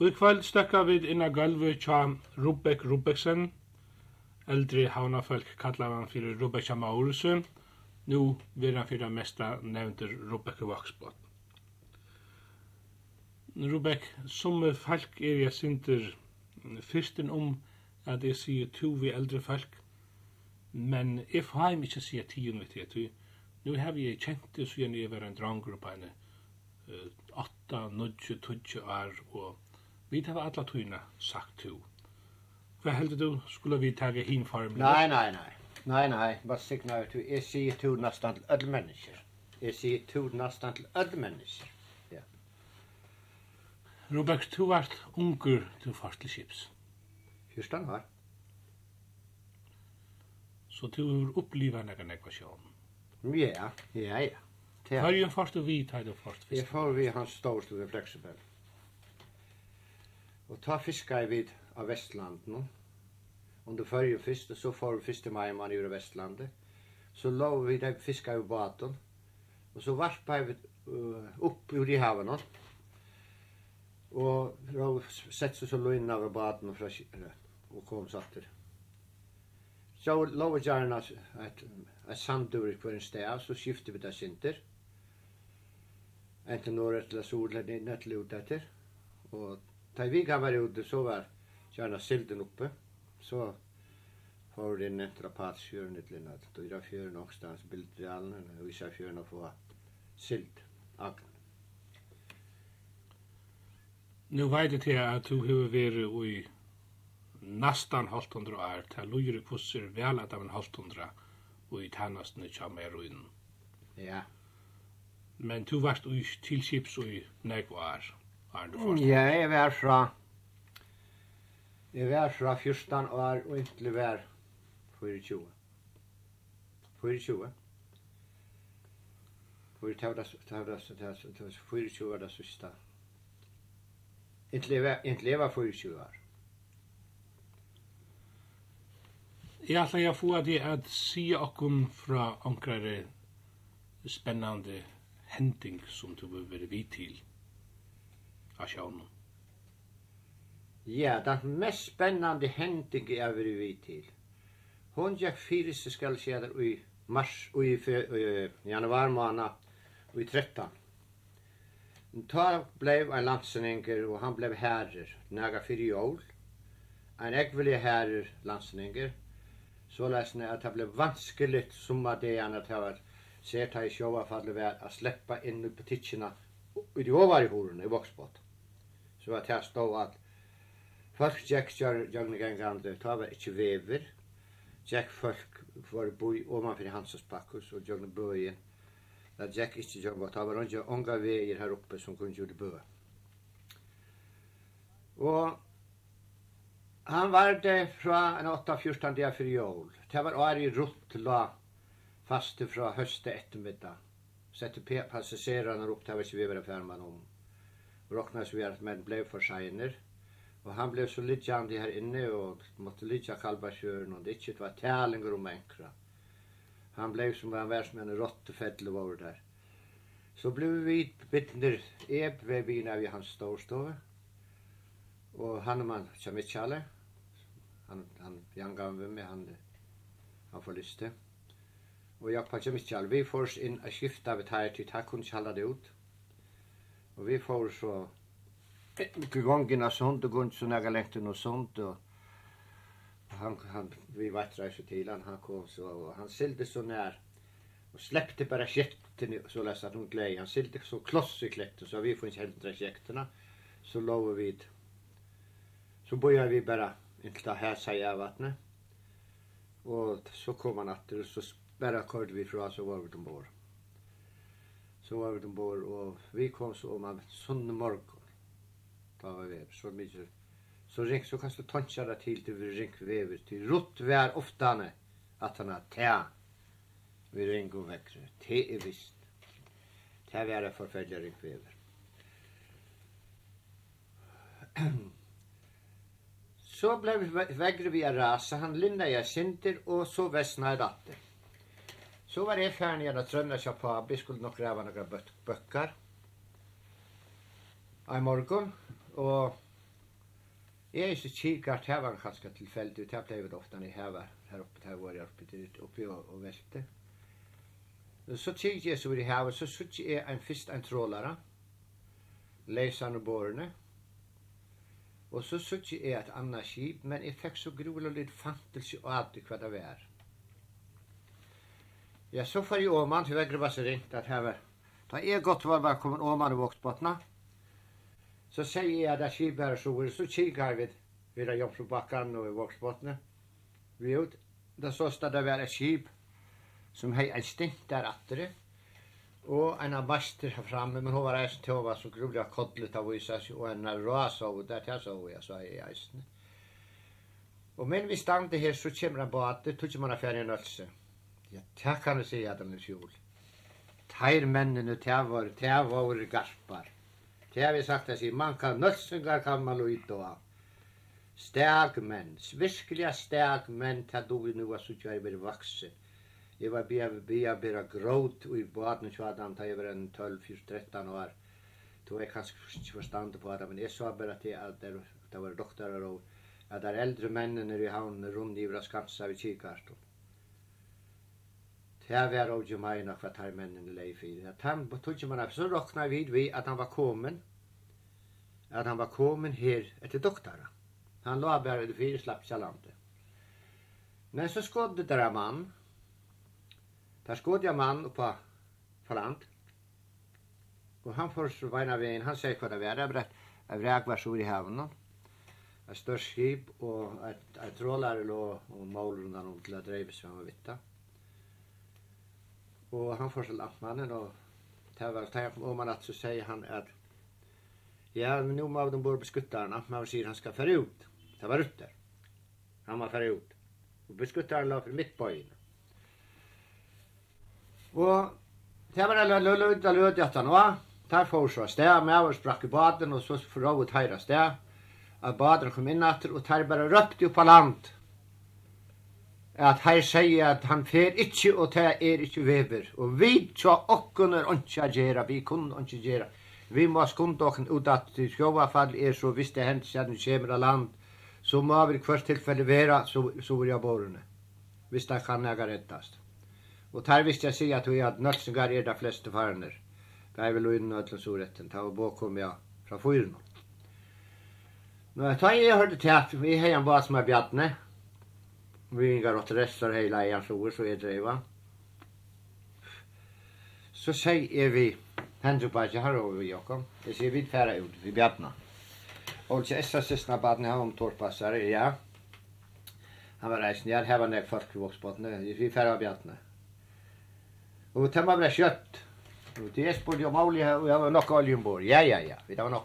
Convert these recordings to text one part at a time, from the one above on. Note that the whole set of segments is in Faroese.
Og i kveld stekka vi inn av gulvet tja Rubek Rubeksen, eldre havnafolk kallar han fyrir Rubek tja Mauruse, nu vil han fyrir mesta nevntur Rubek i Rubek, som folk er jeg sinter fyrsten om at jeg sier to vi eldre folk, men if får ikke sier tiden vi til, nu har vi kjent det så jeg var en drangruppa henne, 8, 9, 20 år, og Vi tar alla tyna, sagt to. Vad heldur du skulle vi ta hin form? Nej, nej, nej. Nej, nej, vad signar du? Jag säger to nästan til alla människor. Jag säger till nästan till alla. Ja. Robert, du vart unger till första skips. Första var. Så du har upplevt någon ekvation. Ja, ja, ja. Har ju först du vid, har du först. Jeg får vi hans stål till Og ta i vid av Vestland no. Under fyrir fyrst, og så får i mai man gjør Vestlandet. Så lov vi deg fiska i baten. Og så varpa vi uh, upp ur i haven no. Og då sett så løgn av baten og, og kom satter. Så lov vi gjerne et, et sandur på en sted, så skifter vi det sinter. Enten norr etter sol eller nett lut etter. Og Da vi kan være ute så var gärna silden oppe. Så får den efter apatsfjörn ett linnat. Då är det fjörn någonstans bildrealen vi ser fjøren å få sild, agn. Nu vet jeg til at du har vært i nästan halvtundra år, til lujere kusser vel at av en halvtundra og i tennastene kommer jeg ruinen. Ja. Men du varst i tilskips og i nekvar. Arne Ja, jeg var fra... Jeg var fra 14 år og egentlig var 24. 24. Hvor det var det det var 24 var det siste. Egentlig var 24 år. Jeg har lagt å få det at si akkurat fra ankrere spennende hending som du vil være vidt til av sjånen. Ja, det mest spennande hending jeg har vært vidt til. Hun gikk fyrisk skal skje der i mars, og i, i januar måned, i 13. Ta blev en landsenninger, og han blev herrer, nægge fyrir jól. En ekvelig herrer landsenninger, så lesne at det blev vanskelig sommardegene til at se ta i sjåvafallet var å sleppa inn i butikkene i de i Voksbåten så var det stå at folk gikk gjerne gengande, ta var ikke vever, gikk folk for å bo oman fyrir Hansas pakkus og gjerne bøyen, da gikk ikke gjerne, ta var ikke unga veier her oppe som kunne gjøre bøy. Og han var det fra en 8-14 dag fyrir jól, det var ari rutt la faste fra høste ettermiddag, sette passasjererne opp, det var ikke vi var ferman om råknas vi at menn blei for seiner. Och han blev så lidjande här inne och måtte lidja kalbarsjören och det inte var tälinger om enkra. Han blev som var var som en råttefädle var där. Så blev vi bittner eb vid vina vid hans stårstove. Og Hanuman Chamitchale, han, han jangav med meg, han, han forlyste. Og Jakpa Chamitchale, vi får inn a skifta vid her, til takk hun kjalla det ut. Og vi får så ikke gongen av sånt og gongen så nægge lengten og sånt og han, han, vi vattreise til han, han kom så og han silde så nær og släppte bara kjekten, så lest at hon glei, han silde så kloss i kläkten så vi får ikke hämta kjektena, så lover vi så bøyer vi bara her sier säga vattnet og så kom han atter, og så bare körde vi fra så var vi ombord så var vi ombord, og vi kom så om en sånn morgen. Da var vi så mye. Så ring, så kanskje tonsja det til til vi ring vever til rått vær oftane at han har tea. Vi ring og vekker. Te er visst. Te er vær ring vever. så ble vi vekker vi er rasa. Han linda jeg sinter, og så vestna i datter Så var det färn igjen att trömna seg på. Vi skulle nok gräva några bö böcker. I morgon. og jeg er ikke kikart här var en ganska tillfälligt ut. Jag blev ofta när jag her oppe, Här uppe, var jag uppe, oppe og, og velte. Så kikar jeg så var det här. Så såg jeg en fyrst en trålare. Läsaren och. Og så såg jeg et annet skip, men jeg fikk så grulig litt fantelse av det hva det var. Ja, så för i Åman till vägre baser inte att här. Da er godt var bare kommet Åman och vågt bottna. Så säger jag där skibär så så kikar vi vid där jobb på backen och i vågt bottna. Vi ut Da så stod det var et skip som hej en stint der åter. Og en av master her framme men hun var där så var så gruvliga kodlet av visas Og en av ras av där jag så jeg sa i eisen. Og men vi stannade her, så kommer han på at det tog ikke man affären ölse. Mm. Ja, det kan du at han er fjol. Tær mennene, det var, det var garpar. Det har vi sagt at man kan nødsengar kan man ut och menn, virkelig virkliga menn, det då vi nu var så jag var vuxen. Jeg var bia bia bia gråt i baden så hade han tagit en 12-13 år. Då er kanskje ikke förstånd på det, men jeg sa bare til at det, det var doktorer og at det er eldre mennene i havnen rundt i våra vi vid. Det var av meg nok hva tar mennene lei i. At han tog ikke man av, så råkna vi vi at han var komen, at han var komen her etter doktora. Han la bare det fire slapp seg landet. Men så skodde der en mann, der skodde en mann oppa på land, og han får sveina veien, han sier hva det var, jeg brett, jeg vrek var så i hevnen, et størst skip og et, et trålare lå og måler rundt han til at dreive seg med vittet. Och han får till Lappmannen och det var det jag kom om att så sier han at Ja, men nu må de borde beskutta han. Amtmannen sier han ska fære ut. Det var rutter. Han var fære ut. Och beskutta han la för inn. Og det var det løy løy løy att han var. Där får så stä med och sprack i baden och så förråd hejra stä. Att baden kom in efter och tar bara röpte upp på land at her sier at han fer ikkje og det er ikkje vever. Og vi tja okkun er ikkje a gjera, vi kun ikkje gjera. Vi må skunda okken ut at i sjåvafall er så visst det hendt siden vi kommer av land, så må vi hvert tilfelle vera så, så vil jeg borene. Hvis det kan jeg rettast. Og der visst jeg sier at vi at nødsengar er de fleste farner. Det er vel inn og så retten, ta og bakom jeg fra fyren. Nå, jeg tar jeg hørte til at vi har en bas med er bjattne, vi inga åt restar hela i hans ord, så är det va. Så säger vi hendur på att här över Jakob. Det ser vi færa ut vi bjärna. Och så är sista barnen här om torpassare ja. Han var reisen ja, här var när folk i Våxbotten vi färra bjärna. Och var blev kött. Och det är spår om mål och jag var nog oljebor. Ja ja ja, vi var nog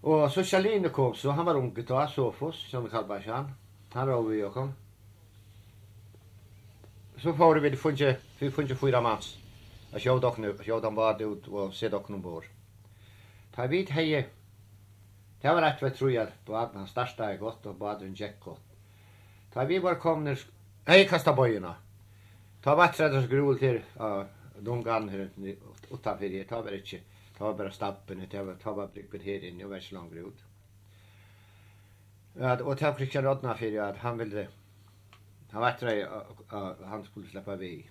Och så Charlene kom så han var ung då Sofos som kallar han. Han rov vi okkom. Så får vi det funge, vi funge fyra mans. Og sjå dokkne, sjå dem vad ut og se dokkne bor. Ta vid heie. Det var rett ved trujar, baden han starsta er godt og baden gikk godt. Ta vi var komner, hei kasta bøyina. Ta vattret og skrol til uh, dungan her utanfyrir, ta var ikkje, ta var bara stappen, ta var, ta var bryggen her inne og var ikke langre ut. Ja, och tack Kristian Rodna för at han ville han var tre han skulle släppa vi.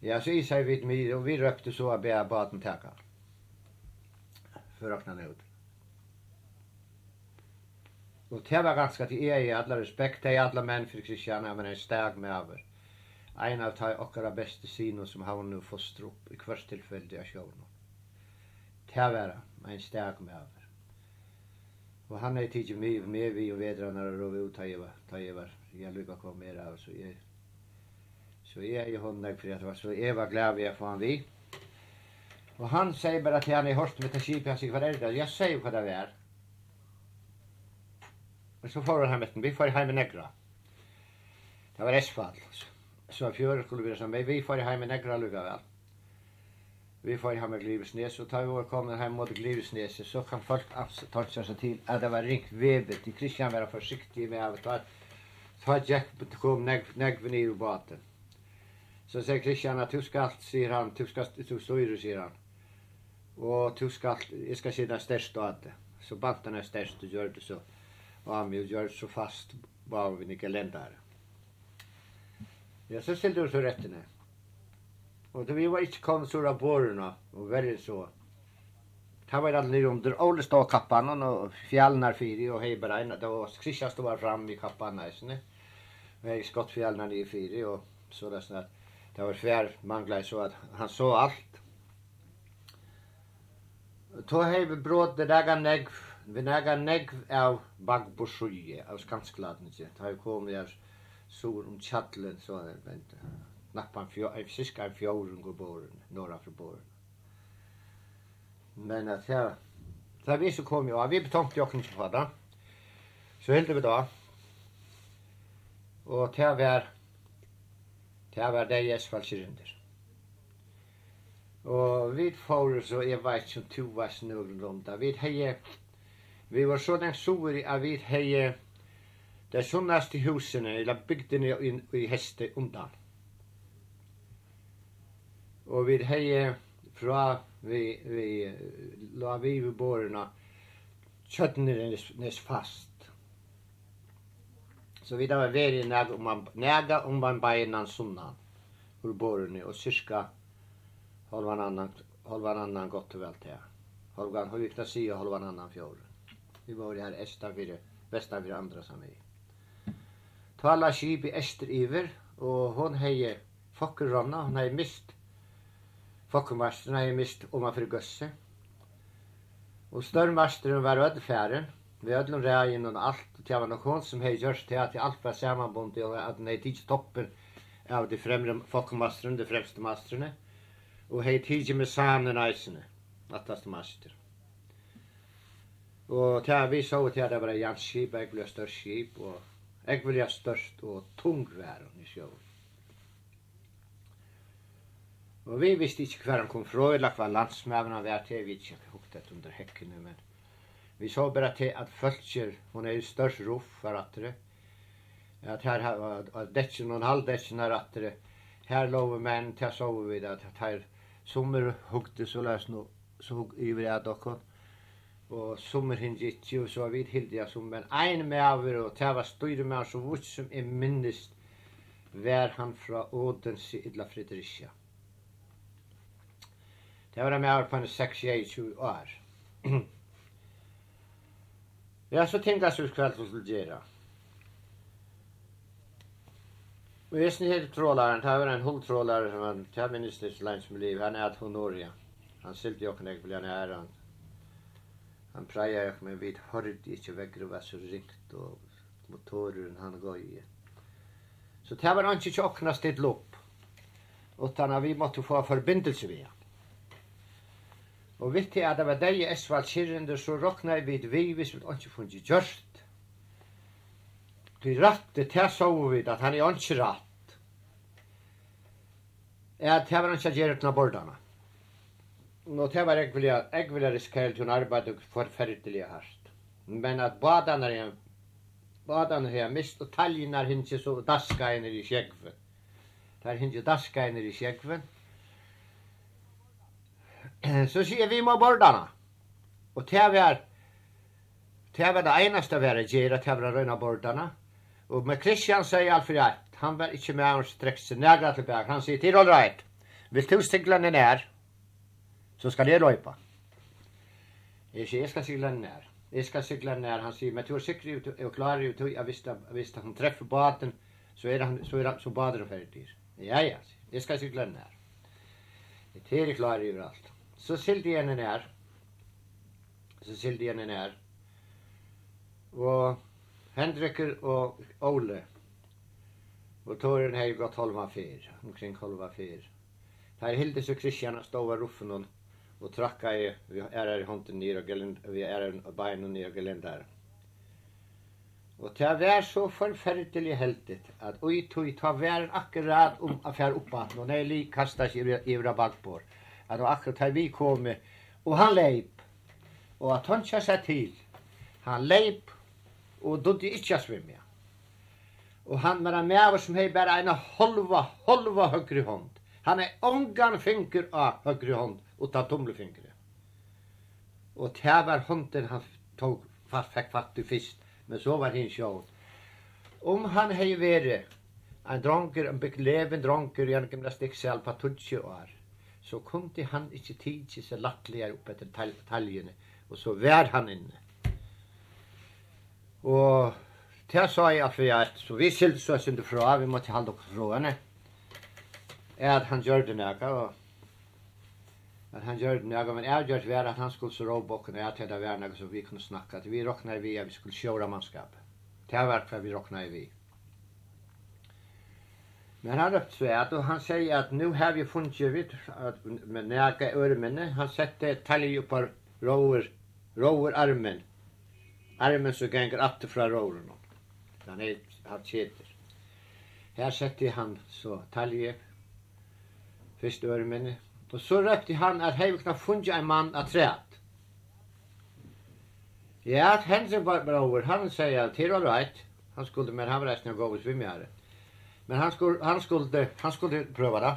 Ja, så i sig vid mig og vi røpte så att be baden tacka. För ökna ned. Och det var ganske til er i alla respekt till alla män for Kristian, men en steg med over. En av de okkara bästa sino som har nu fått upp i kvarts tilfelle jag själv. Det var en stärk med over. Og han er tidsi mye med vi og vedrarna og rov ut jeg var, ta jeg var, jeg lukka kom mer av, så jeg, så jeg er i håndag for at var, så jeg var glad vi jeg få han vi. Og han sier bara til han i horst med til kipi, han sier hva er det, jeg sier hva det var. Og så får han med den, vi får heim i negra. Det var esfall, så så fjör skulle vi som vi får heim i negra lukka vel. Vi får hjemme Glivesnes og tar vi år kommet hjemme mot Glivesnes så kan folk alltså ta sig til att det var ringt vevet, de kristian var forsiktige med att så har Jack kom nägg ned i båten. Så sier Kristian at du skal, sier han du skal, du styr sier han. og du skal, jeg skal si den største av att så bantarna er størst og gjør det så och han det så fast var vi ni kalendar. Ja, så stilte du så rettene. Og vi var ikke kommet så av bårene, og verre så. Det var alle under Ole stod kappanen, og fjallene er fire, og hei heiberein, det var skrissa stod var fram i kappanen, eisene. Vi er skott fjallene nere i fire, og så det sånn at det var svær manglet så at han så alt. Då hei vi bråd det dagar negv, vi dagar negv av Bagborsuje, av Skanskladen, ikke? det hei jo kommet her sur om tjattlen, så det, vent, knappan fjör, cirka en fjörungur båren, norra för båren. Men att jag, där vi så kom jag, vi betomt jag kunde på det. Så hällde vi då. Och det var, det var det jag svalsirinder. Og vi får så, jeg vet som to var snurren om det. Vi heie, vi var så den sore at vi heie, det sunnaste husene, eller bygdene i, i heste undan. Og vi hei fra vi, vi la vi ved bårene kjøttene nes fast. Så vi da var veri nega om man, nega om man beinan sunna ur borna og cirka halvan annan, halvan annan gott og vel til. Halvan, hur vi kan si og halvan annan fjord. Vi var her esta fyrir, vestan fyrir andra sami. Tala skip i ester iver og hon hei fokkerranna, hon hei mist Fokkmasteren har jeg mist om man förgösse. Og störmasteren var ödfären. Vi ödlom rägen och allt. Och det var noen som hej gjørst til at alt var sammanbundet og at den hej tids toppen av de fremre fokkemasteren, de fremste masterene, og hej tids med samen eisene, attaste master. Og det vi så til at det var Jans skip, jeg ville størst skip, og jeg ville størst og tung vær i sjøen. Og vi visste ikke hver han kom fra, eller hva landsmævene var til, vi ikke hukte det under hekkene, men vi så bare til at Følger, hun er i størst ruff for attere, at her var dekken og en halv detjen her attere, her lover menn, til å sove vid, at her sommer hukte så løs nå, så hukte i vi dere, og sommer hinn gitt, og så vidt hilde jeg som, men en med over, og til var styrer med, så vart som jeg minnes, var han fra Odense, Idla Fredericia. Det var med på en 6-20 år. Ja, så tenkte jeg så kveld skulle gjøre. Og jeg snitt hele trålaren, det var en hulltrålare som han, det var ministers som liv, han er et honoria. Han sylte jo ikke nek, vil han ære han. Han preier jo men vi hørte ikke vekkere og var så ringt, og motoren han går i. Så det var han ikke åkna stilt lopp, utan vi måtte få forbindelse vi. Og vitt til at det var deg i Esvald Kirrende, så råkna vi vi hvis vi ikke funnet gjørst. Til rattet, til så vi at han er ikke ratt. Ja, til var han ikke gjør uten av bordene. Nå til var jeg vilja, jeg vilja risikere til en arbeid og forferdelig hardt. Men at badene er badene har mist og taljene er hinsi så daska henne i skjegven. Det er hinsi daska henne i sjekven så sier vi må bordene. Og det var, det er det eneste vi hadde til vi er røyne bordene. Og med Kristian sier alt for jeg, han var ikke med hans seg nærmere tilbake. Han sier, til all right, vil du stiglene nær, så skal jeg løypa. Jeg sier, jeg skal stiglene nær. Jeg skal sykla nær, han sier, men du er sikker ut og klar ut, jeg visste, visste han treffer baden, så er han, så er han, så bader han ferdig. Ja, ja, jeg skal sykla nær. Det er klar ut alt. Så sildi jeg henne nær. Så sildi jeg henne nær. Og Hendrikker og Ole. Og tåren har gått halva fyr, omkring halva fyr. Her hildes og Kristian stod av ruffen og, og trakka i, vi er her i hånden nyr og gelend, vi er her i bein og nyr og gelend der. Og til å være så forferdelig heldigt at ui tog ta være akkurat om affær oppaten når nei li kastas i, i, i rabattbord at det var akkurat her vi kom, og han leip, og at han kja seg til, han leip, og dodde ikkje svimme. Og han var en mever som hei bare en halva, halva høyre hånd. Han er ångan finker av høyre hånd, og ta tomle finkere. Og det var hånden han tog, fikk fatt i fyrst, men så var hinn sjål. Om han hei vere, en dronker, en bekleven dronker, i gymnastikk selv, på 20 år, så kunde han inte tidsi sig lattligare upp efter taljene, och så vær han inne. Och til sa jag för att så vi skilde så oss inte från, vi måste hålla oss fra henne. Är att han det något og att han gjorde något, men jag gjorde var att han skulle så råbocken och jag det var något som vi kunne snacka. Att vi råknade vi at vi skulle sjåra manskap. Det var hva vi råknade vi. Men han røpte svært, og han sier at nu har vi funnet vidt, med nægge øremene, han sette talje på rover, rover armen. Armen som ganger atter fra roveren. Han er hatt kjeter. Her sette han så talje, først øremene, og så røpte han at hei vi kan funnet en mann av træet. Ja, at Henrik var over, han sier at det var right, han skulle med havresten og gå hos vi Men han skulle, han skulle, han skulle pröva det.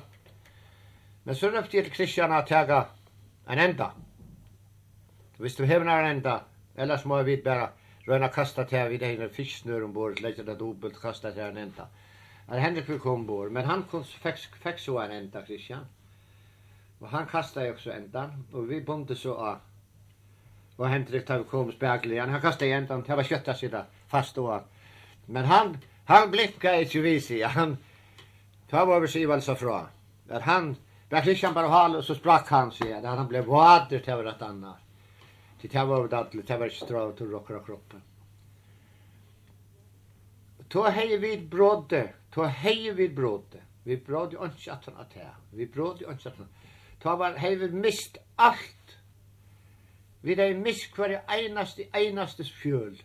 Men så rökte till Christian att täga en enda. visste vi hävnar en enda, eller så må vi bara röna kasta till vid en fisksnör ombord, lägga det dubbelt, kasta till en enda. Men Henrik fick ombord, men han kom, fick, fick så en enda Christian. Och han kastade också enda. och vi bonde så av och Henrik tar kom spegel. Han kastade enda. det var köttet sida fast då. Men han Han blinkade ikkje visi. Han ta var vi väl så fra. at han, da Kristian bare hal så sprack han seg, at han ble vader till varje annat. til det var det allt, det var til till rockra kroppen. Ta hei vid brådde, ta hei vid brådde, Vi brådde ikke at han at. Vi brådde ikke at han. ta var hei vid mist allt. Vi där mist hver einaste einaste fjöl.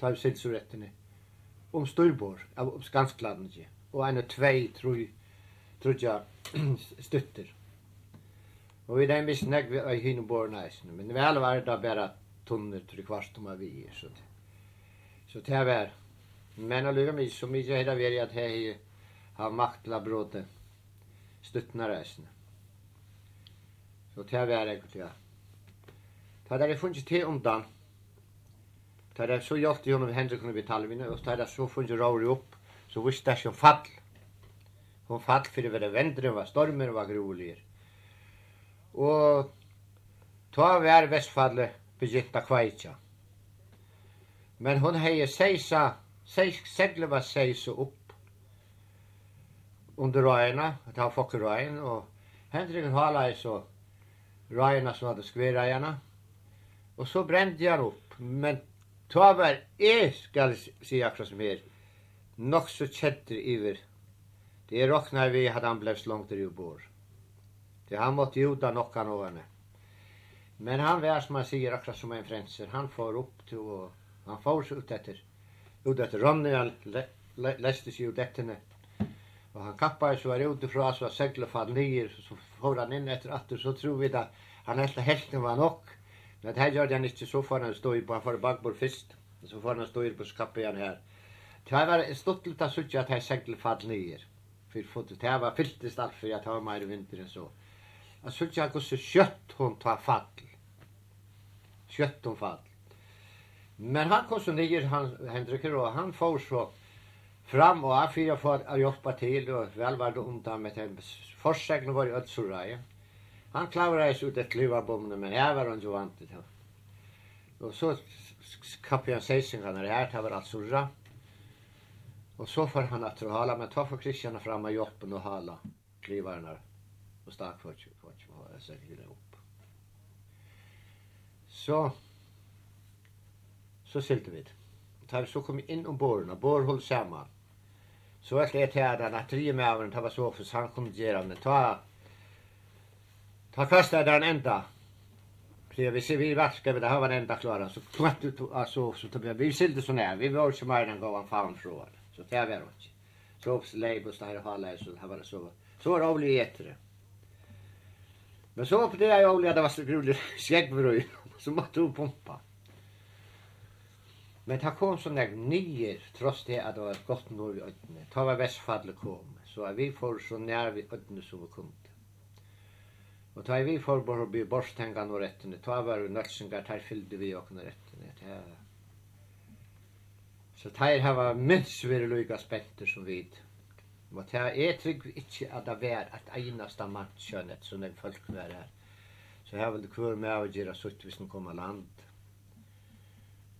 ta vi sinsurätten om styrbor av Skansklandje og en og tvei troi trudja stuttir. Og vi dem visst nek vi er hinn og bor næsne, men vi alle var da bare tunner til kvart om vi så det. Så det er vær men alluga mig så mykje heda veri at hei har maktla bråte stuttna reisne. Så det var ekkert ja. Det hadde jeg funnet til om dans Da det så hjalp hon med kunne og Vitalvina, og da det så funnet råri opp, så visste det ikke fall. Hun fall fyrir vera vendren, var stormer, var grulier. Og ta var Vestfallet begynt a kveitja. Men hon hei seisa, seis, segle var seisa opp under røyna, ta fokker røyna, og Hendrik hala i så røyna som hadde skverøyna, og så brende han opp, men Ta var jeg, skal si akkurat som her, nok så kjetter iver. Det er råknar vi hadde han blei langt i bor. Det han måtte juda nokkan overne. Men han var som han sier akkurat som en frenser, han får opp til og han får seg ut etter. Ut etter Ronny, han leste seg ut etterne. Og han kappa så var ute fra, så var seglet fall nyer, så får han inn etter atter, så tror vi da han helt helten var nok. Men det här gjorde han inte så får han stå i bara för bakbord först. Så får han stå i på skapet här. Det var stått lite så att jag seglade fall ner. För fotot det var fylltest allt för jag tar mig i vintern så. Jag så att jag går så kött hon tar fall. Kött hon fall. Men han kom så ner, han, Henrik och han får så fram och han fyra för att hjälpa till och väl var det undan med den. Forssägen var ju ödsuraje. Ja. Han klarade sig ut ett klivarbomne, men här var inte vant till det. Och så kappade jag sejsingarna det här, det var allt surra. Och så får han att hala, men ta för Kristian fram av joppen och hala klivarna. Och stark för att jag det upp. Så, så silte vi det. Ta vi så kom inn om båren, og båren holdt sammen. Så jeg slet her, den at tre med av ta var så, for han kom gjerande, ta Ta der den enda. Så vi ser vi vart ska vi det har var enda klara så kvart ut alltså så tar vi vi silde så när vi var så mer än gav en fan från så tar vi det. Så ops labels där har har så har var det så. Så var det avlig. Men så på det jag avlig det var så roligt skäggbröj så måste du pumpa. Men det kom sånne nyer, trots det at det var godt nord i øynene. Det var vestfallet kom, så vi får så nær vi øynene som vi kunde. Og ta vi for å bli borstengan og rettene, ta var jo nølsingar, ta fylde vi okna rettene. Ta... Så ta er hava minst vire luga spenter som vid. Og ta er trygg ikkje at det var at einasta mannskjønnet som den folk var her. Så her vil det kvar med å gjøre sutt hvis den kommer land.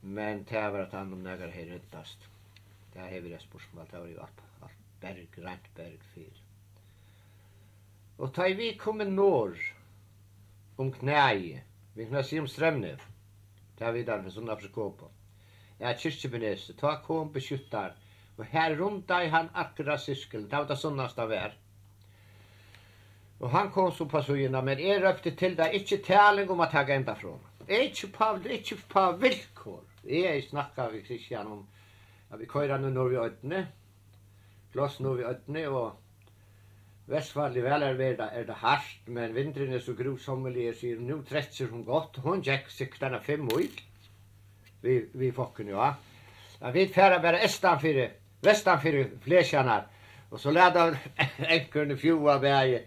Men ta var at han om negar her ryddast. Det er hever jeg spørsmål, det var jo alt, alt berg, rent berg fyrir. Og ta vi kommer norr om knæi, vi kan si om strømne, ta vi der for sånn afrikopa. Ja, kyrkjebenese, ta kom beskyttar, og her rundt deg han akkurat syskel, ta var det sånnast av er. Og han kom så på søgjena, men jeg røpte til deg, ikkje taling om å ta enda fra. Ikkje på, ikkje på vilkår. Jeg snakka vi Kristian om, at vi køyra nu når vi ødne, kloss når vi ødne, og Vestfall i Välarveda er det hardt, men vintern er så grusomlig jag säger, nu hun godt, gott. Hon sikkert denne fem mil. Vi, vi focken, ja. Ja, vi färra bare estan för vestan för fläsjarna. og så lärde enkeln fjua berg.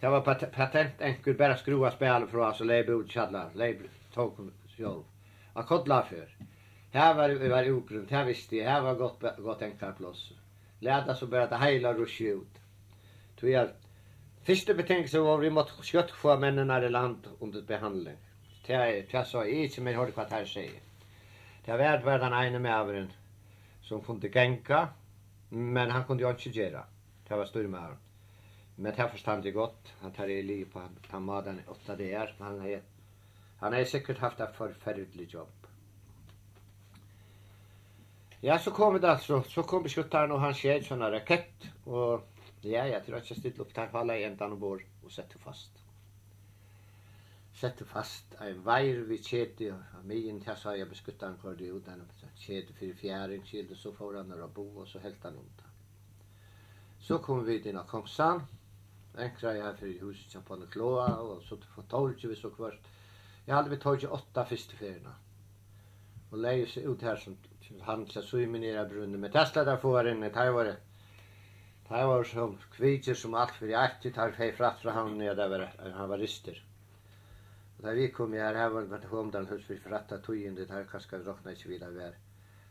Det var pat patent enkur bara skrua spel fra, oss och lejbe ut kallar. leib tog själv. Jag kodla för. Här var det var ogrunt, här visste jag, här var gott, gott enkelplås. Lärde så bara att heila ruscha ut. Tog er første betenkelse var vi måtte skjøtt få mennene i land under behandling. Det er så jeg ikke mer hørte hva det her sier. Det har vært vært den ene med avren som kunne genka, men han kunne jo ikke gjøre. Det var stor med avren. Men det forstand jeg godt, at det er liv på han, han var den åtta det er, han er, han er sikkert haft et forferdelig jobb. Ja, så kom det altså, så kom beskyttaren og han skjedde sånne rakett, og Ja, jag tror att jag stilte upp tarfala i ändan och bor och sätter fast. Sätter fast en vajr vid og av til Här sa jag beskuttar han kvar det ut. Han kedje för fjärin, kedje så får han några bo och så helt han ont. Så kom vi till Kongsan. Enkra jag här för huset som på Kloa och så till tolv vi så kvart. Jag hade vi tagit åtta första feriene. Och leie seg ut här som han så i minera brunnen. Men Tesla där får jag in ett här var det. Det var så kvidjer som alt for hjerte tar fei fratt fra han ned over han var rister. Og da vi kom her, her var det homdan hos vi fratta tøyen, det her kanskje råkna ikke videre vær.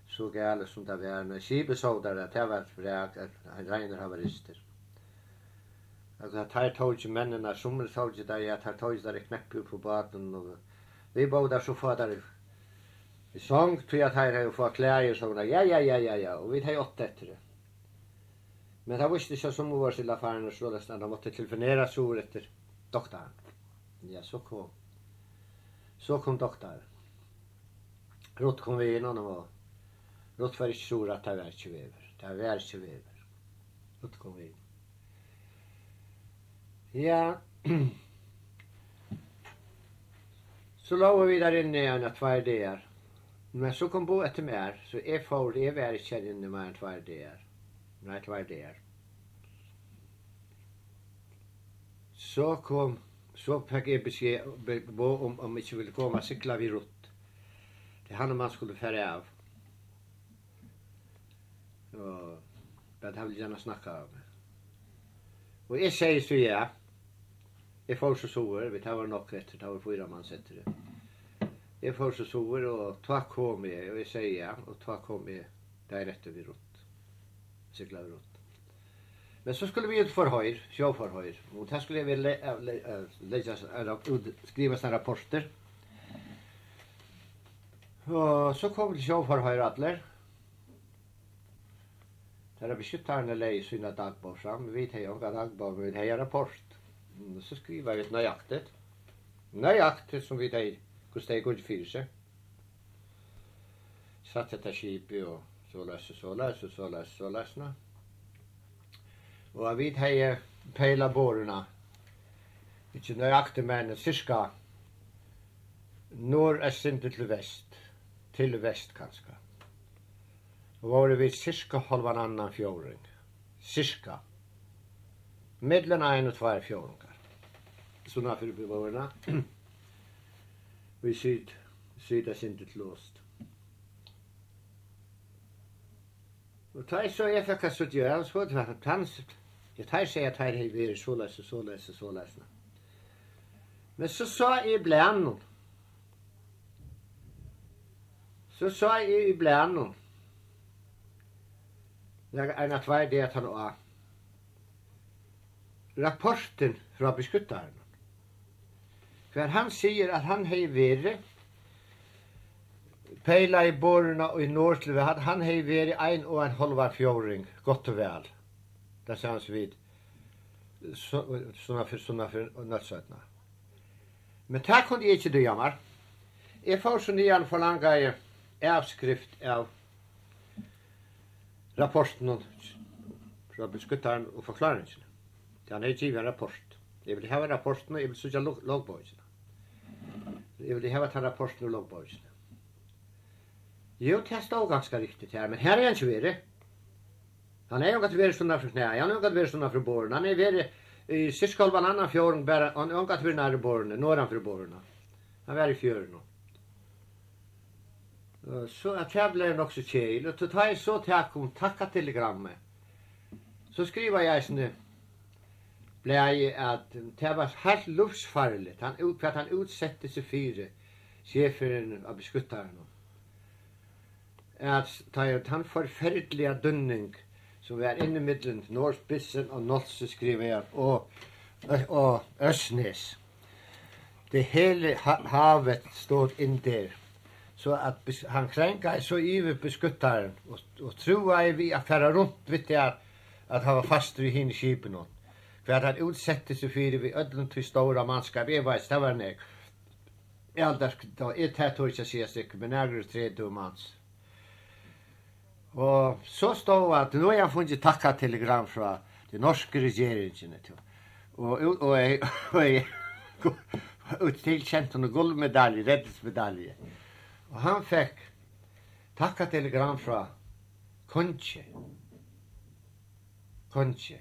Så gale som det var, når kibet så der, det var et breg, han regner han var rister. Altså, det her tog ikke mennene, sommer tog ikke der, det her tog ikke der kneppe på baden, og vi bo der så få der vi sång, tog jeg her og få klær, og sånn, ja, ja, ja, ja, ja, og vi tar åtte etter det. Men han visste ikke som hun var silla faren så nästan han måtte telefonere så etter doktoren. Ja, så kom. Så kom doktoren. Rott kom vi inn, og och Rott var ikke så at det var ikke vever. Det var ikke vever. Rott kom vi inn. Ja. så låg vi der inne i en två dagar. Men så kom bo etter mer, så jeg får, jeg var ikke inne mer en två dagar nei, tveir dagar. Så kom, så fikk jeg beskjed om, om jeg ikke ville komme og sikla vi rutt. Det han man skulle fære av. Og, det han ville gjerne snakka av. Og jeg sier så ja, jeg får så sover, vi tar nok etter, tar var fyra man setter det. Jeg får så sover, og takk kom jeg, og jeg sier ja, og takk kom jeg, det er rett og vi rutt cyklade runt. Men så skulle vi ut för höjr, för höjr. Och där skulle vi lägga skriva såna rapporter. Och så kom vi till sjå för höjr atler. Där har beskyttarna lägger sina dagbord fram. Vi tar ju en vi vet en rapport. Så skriver vi ett nöjaktigt. Nöjaktigt som vi tar hur Kostade går till fyrse. Satt detta skip och såleis, såleis, såleis, såleis, na. Og jeg vet hei peila borena, ikke nøyaktig, men cirka norr är sindet til vest, til vest kanske. Og var vi cirka halvan annan fjoring, cirka, middelen en og två fjoringer. Såna för for vi syd, syd er sindet til. Og da så jeg fikk at sutt gjøre, så var det at han, jeg tar seg at han er så løs og løs og løs. Men så sa jeg i blæren Så sa jeg i er en av tvær det at han var rapporten fra beskuttaren. For han sier at han har vært peila i borna og i Norslöv, han, han hei veri ein og en halvar fjóring, godt og vel. Det sier han så vidt. sånna for, sånna for nødsøtna. Men det kunne jeg ikke du jammer. Jeg får så nyan forlanga i avskrift av rapporten fra beskuttaren og forklaringen. Det han er givet en rapport. Jeg vil hava rapporten og jeg vil sutja logboisene. Jeg vil hava ta rapporten og logboisene. Jo, det stod ganske riktigt här, men här är han ikke värre. Han är jo att värre sånne från knæ, han er jo att värre sånne från borren, han är värre i syskolvan annan bare, han är ju att värre nära borren, norran fra borren. Han var i fjörn. Så att jag blev nog så kjeil, og då tar jeg så takk om takka telegrammet. Så skriver jag sån jeg at det var helt luftsfarligt. Han, for at han utsette seg fire sjefen av beskuttaren at ta er tann forferdelige dunning som var inne i middelen Norsbissen og Nolse skriver jeg, og, og Øsnes. Det hele havet stod inn der. Så at han krenka så iver beskuttaren, og, og troa vi at færa rundt vitt det at, at han var faster i henne kipen hon. For at han utsette seg fyrir vi ödlund til stora mannskap, jeg veist, det var nek. Jeg aldar, jeg tætt hos jeg sier sikker, men jeg er tredje manns. Og så stod at nå har jeg funnet takka telegram fra de norske regjeringene til. Og, og, og, jeg, og jeg ut tilkjent henne guldmedalje, reddingsmedalje. Og han fikk takka telegram fra Konche. Konche.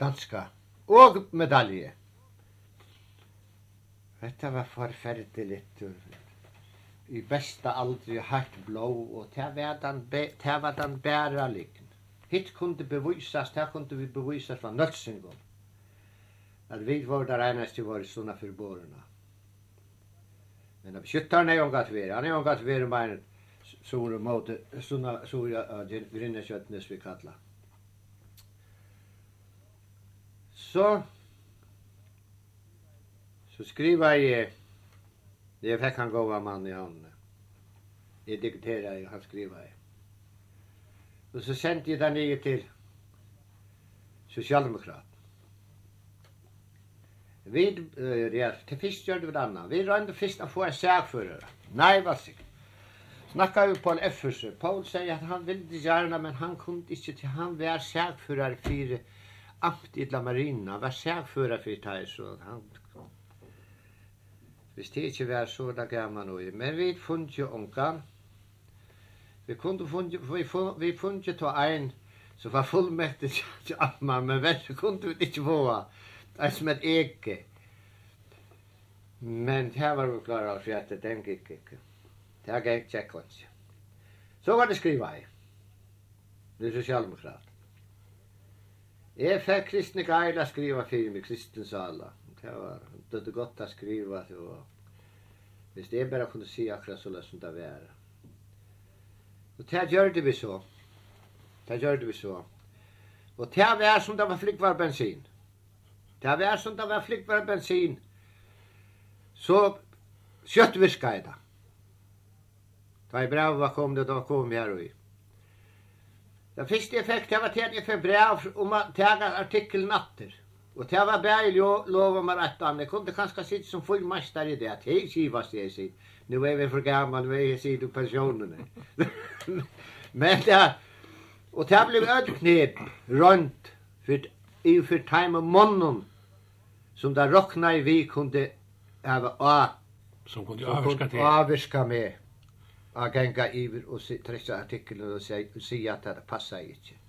Danska. Og medalje. Dette var forferdelig i besta aldri hatt blå og det var den, det var den bæra liggen. Hitt kunde bevisas, det kunde vi bevisas fra nötsingom. At vi var der eneste var i sånne forborene. Men av skyttaren er jo gatt veri, han er jo gatt veri meir sore måte, sånne sore grinneskjøttnes vi kalla. Så, så skriva jeg Det fikk han gåva man i handen. Jeg dikterer jeg, han skrivade. Och så sendte jag den ner till Socialdemokrat. Vi, uh, ja, til först gjør vi det annan. Vi rönde först å få en sägförare. Nej, hva sikt. Snakka vi på en FSU. Paul säger att han ville gärna, men han kom inte till. Han var amt för La Marina. Han var sägförare för Thais så han hvis det ikke var så da gav man noe. Men vi funnet jo onkan. Vi kunde funnet, vi, vi funnet jo ta ein som var fullmektig til amma, men vel så kunne vi ikke få det som et eke. Men det var vi klar av for at det den gikk ikke. Det her gikk tjekkons. Så var det skriva i. Det er sosialdemokrat. Jeg fikk kristne geila skriva fyrir meg, kristens alla. Det var det ofta det gott att skriva att och visst det bara kunde se akkurat så lätt som det var. Och det gjorde vi så. Det gjorde vi så. Och det var som det var flickvar bensin. Det var som det var flickvar bensin. Så skjøtt virka i det. Da i brev kom det, da kom jeg her i. Det første jeg fikk, det var til jeg fikk brev om å ta artikkel natter. Og det var bare lov om rett an, jeg kunne kanskje sitte som fullmester i det. Hei, hva jeg sier. Nå er vi for gammel, nå er jeg sier du pensjonene. Men det, og det ble øde knep rundt for, i for time og månen som det råkna i vi kunne hava a som kunne avviska til avviska med a genga iver og trekka artiklen og sier at det passa ikke.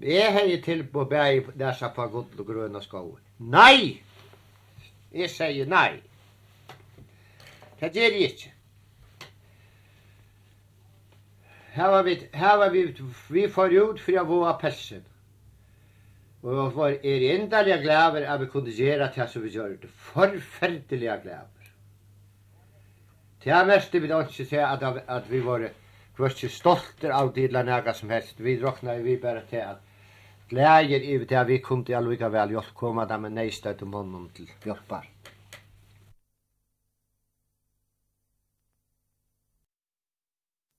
Jeg hei tilbå bæg dessa på gull og grøna skoven. Nei! Jeg sier nei. Det gjør jeg ikke. Her var vi, her var vi, vi får ut for å våre pelsen. Og vi var erindelige glæver at vi kunne gjøre det som vi gjør det. Forferdelige glæver. Det er mest vi ikke til at, at vi var, var stolte av de eller noe som helst. Vi drokna vi bare til at glæger yfir til at vi kunde alveg vel hjálp koma dem med neistøytum honum til hjálpar.